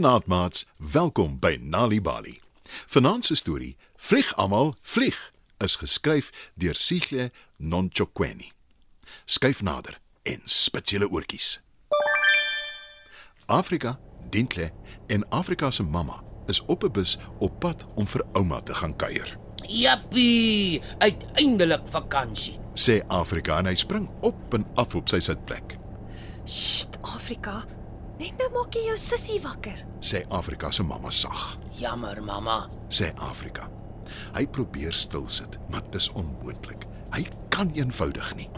Goeienaand maats, welkom by Nali Bali. Vanaand se storie, Vlieg almal, vlieg, is geskryf deur Sigle Nonchokweni. Skyf nader en spit julle oortjies. Afrika, Dintle en Afrika se mamma is op 'n bus op pad om vir ouma te gaan kuier. Jappie, uiteindelik vakansie. Sê Afrika en hy spring op en af op sy sitplek. Sst, Afrika. Net nou maak jy jou sussie wakker. Sê Afrika se mamma sag. Jammer, mamma. Sê Afrika. Hy probeer stil sit, maar dit is onmoontlik. Hy kan eenvoudig nie.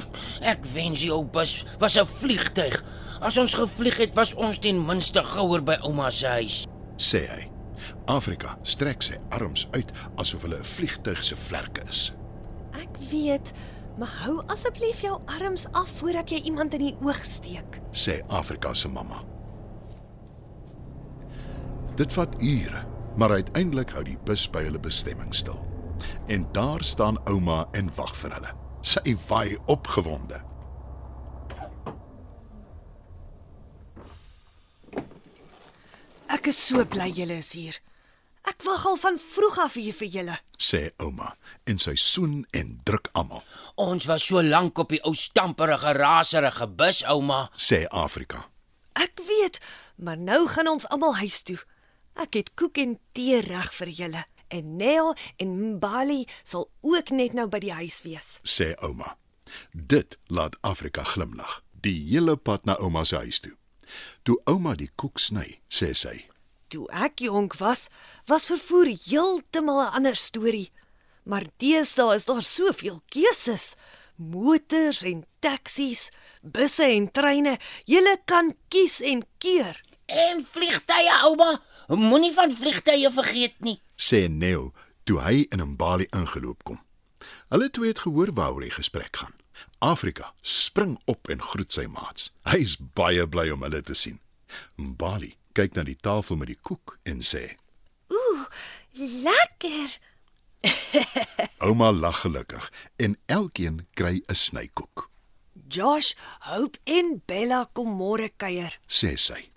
Ek wens jou bus was 'n vliegtyg. As ons gevlieg het, was ons ten minste gouer by ouma se huis. sê hy. Afrika strek sy arms uit asof hulle 'n vliegtyg se vlerke is. Ek weet, maar hou asseblief jou arms af voordat jy iemand in die oog steek. Sê Afrika se mamma. Dit vat ure, maar uiteindelik hou die bus by hulle bestemming stil. En daar staan ouma en wag vir hulle. Sy waai opgewonde. Ek is so bly julle is hier. Ek wag al van vroeg af hier vir julle. sê ouma en sy soen en druk almal. Ons was so lank op die ou stamperige raserige bus, ouma. Sê Afrika. Ek weet, maar nou gaan ons almal huis toe. Ek het koek en tee reg vir julle. En Neo en Mbali sal ook net nou by die huis wees. sê ouma. Dit laat Afrika glimlag, die hele pad na ouma se huis toe. Toe ouma die koek sny, sê sy: Toe ek jonk was, was vervoer heeltemal 'n ander storie. Maar deesdae is daar soveel keuses. Motors en taksies, busse en treine. Jy kan kies en keur. En vliegtye, ouma. Moenie van vliegtye vergeet nie. sê Neo toe hy in 'n balie ingeloop kom. Hulle twee het gehoor waaroor die gesprek gaan. Afrika spring op en groet sy maats. Hy is baie bly om hulle te sien. Mbali kyk na die tafel met die koek en sê: Ooh, lekker. "Ouma lag gelukkig en elkeen kry 'n snykoek," Josh, Hope en Bella kom môre kuier. sê sy.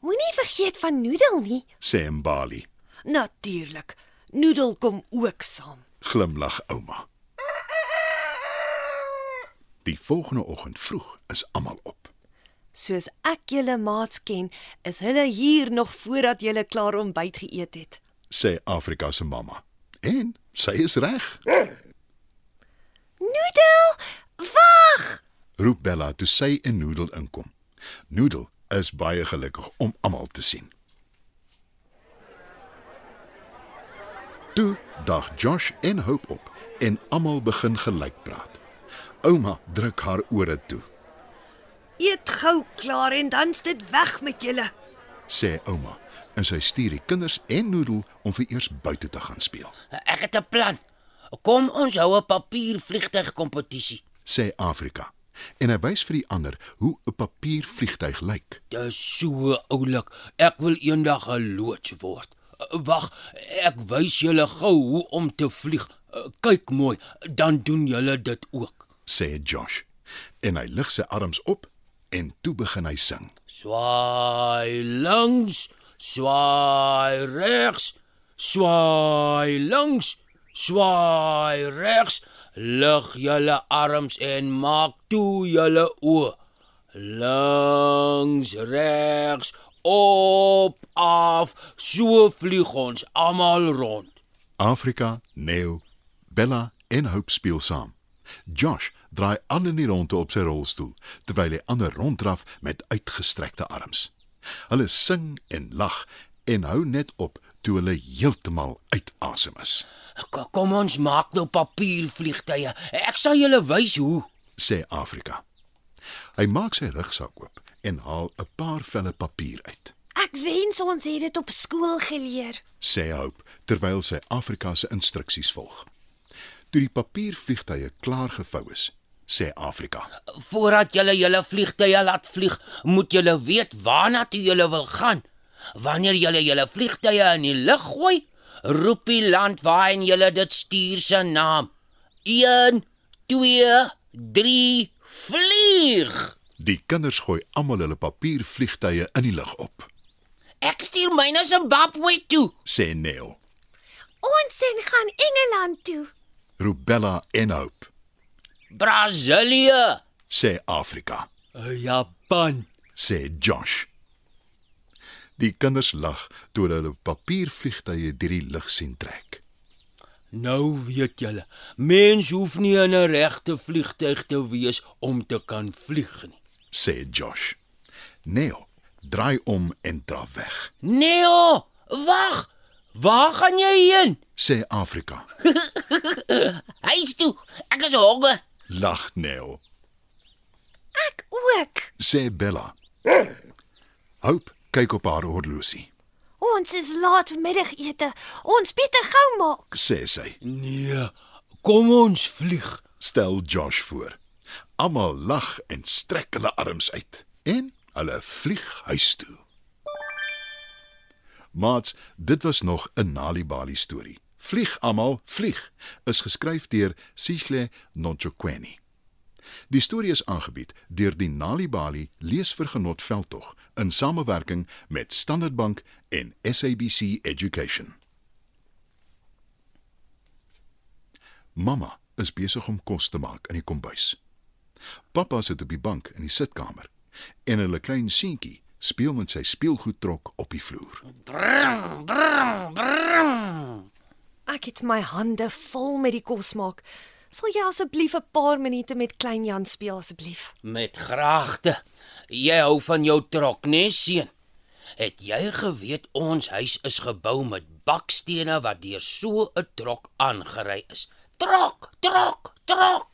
Moenie vergeet van Noodle nie. Sê Mbali, Natuurlik. Noodle kom ook saam. glimlag ouma. Die volgende oggend vroeg is almal op. Soos ek julle maats ken, is hulle hier nog voordat julle klaar ontbyt geëet het. sê Afrika se mamma. En sy is reg, Noodle, wag! roep Bella toe sy en Noodle inkom. Noodle is baie gelukkig om almal te sien. Toe dag Josh en Hope op en almal begin gelyk praat. Ouma druk haar ore toe, Eet gou klaar en dan's dit weg met julle. sê ouma, en sy stuur die kinders en Noodle om vir eers buite te gaan speel. Ek het 'n plan. Kom ons hou 'n papiervliegtyg kompetisie. sê Afrika. En hy wys vir die ander hoe 'n papiervliegtyg lyk. Dis so oulik. Ek wil eendag 'n loods word. Wag, ek wys julle gou hoe om te vlieg. Kyk mooi, dan doen julle dit ook. sê Josh. En hy lig sy arms op en toe begin hy sing. Swaai links, swaai regs, swaai links, swaai regs. Lig julle arms en maak toe julle oë. Links, regs, op, af. So vlieg ons almal rond. Afrika, Neo, Bella en Hope speel saam. Josh draai aan in die ronde op sy rolstoel terwyl hy ander ronddraf met uitgestrekte arms. Hulle sing en lag en hou net op toe hulle heeltemal uitasem is, K- Kom ons maak nou papiervliegtye. Ek sal julle wys hoe. sê Afrika. Hy maak sy rugsak oop en haal 'n paar velle papier uit, Ek wens ons het dit op skool geleer. sê Hope terwyl sy Afrika se instruksies volg. Toe die papiervliegtye klaar gevou is, sê Afrika: Voordat julle julle vliegtye laat vlieg, moet julle weet waarna toe julle wil gaan. Wanneer julle julle vliegtye in die lug gooi, roep die land waarheen julle dit stuur se naam. 1 2 3 vlieg. Die kinders gooi almal hulle papiervliegtye in die lug op. Ek stuur my na Zimbabwe toe. sê Neo. Ons en gaan Engeland toe. Roep Bella en Hope, Brasilië. sê Afrika, Japan. sê Josh. Die kinders lag toe hulle papiervliegtye deur die lug sien trek. Nou weet julle, mens hoef nie in 'n regte vliegtyg te wees om te kan vlieg nie. sê Josh. Neo draai om en draf weg, Neo, wag. Waar gaan jy heen? sê Afrika. Huis toe. Ek is honger. Lag Neo, Ek ook. sê Bella. Hope kyk op haar horlosie, Ons is laat vir middagete. Ons beter gou maak. sê sy. Nee, kom ons vlieg. Stel Josh voor. Almal lag en strek hulle arms uit en hulle vlieg huis toe. Mats, dit was nog 'n Nalibali storie. Vlieg almal, vlieg is geskryf deur Sigle Nonchokweni. Die storie is aangebied deur die Nalibali Leesvergenot veldtog in samewerking met Standard Bank en SABC Education. Mamma is besig om kos te maak in die kombuis. Pappa sit op die bank in die sitkamer en hulle klein seentjie speel met sy speelgoedtrok op die vloer. Brum, brum, brum. Ek het my hande vol met die kos maak. Sal jy asseblief 'n paar minute met klein Jan speel asseblief? Met graagte. Jy hou van jou trok, nee seun. Het jy geweet ons huis is gebou met bakstene wat deur so 'n trok aangery is? Trok, trok, trok.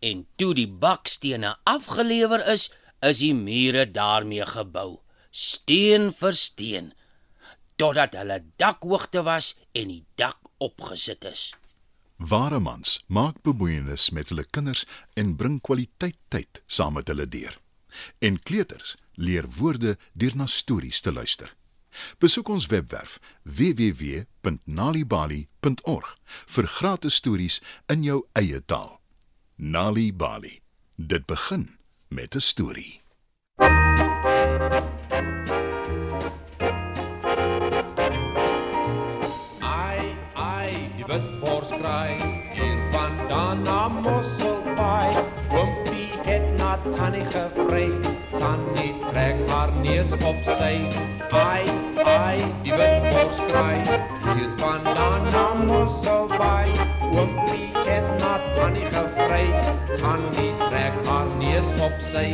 En toe die bakstene afgelewer is, is die mure daarmee gebou, steen vir steen, totdat hulle dakhoogte was en die dak opgesit is. Ware mans maak bemoeienis met hulle kinders en bring kwaliteit tyd saam met hulle deur. En kleuters leer woorde deur na stories te luister. Besoek ons webwerf www.nalibali.org vir gratis stories in jou eie taal. Nali Bali. Dit begin met 'n storie. Ai, die witbors kraai hier vandaan na Mosselbaai. Oompie het na Tannie gevry, Tannie trek haar neus op sy. Ai, ai, die witbors kraai hier vandaan na Mosselbaai. Oompie het na Tannie gevry, Tannie trek haar neus op sy.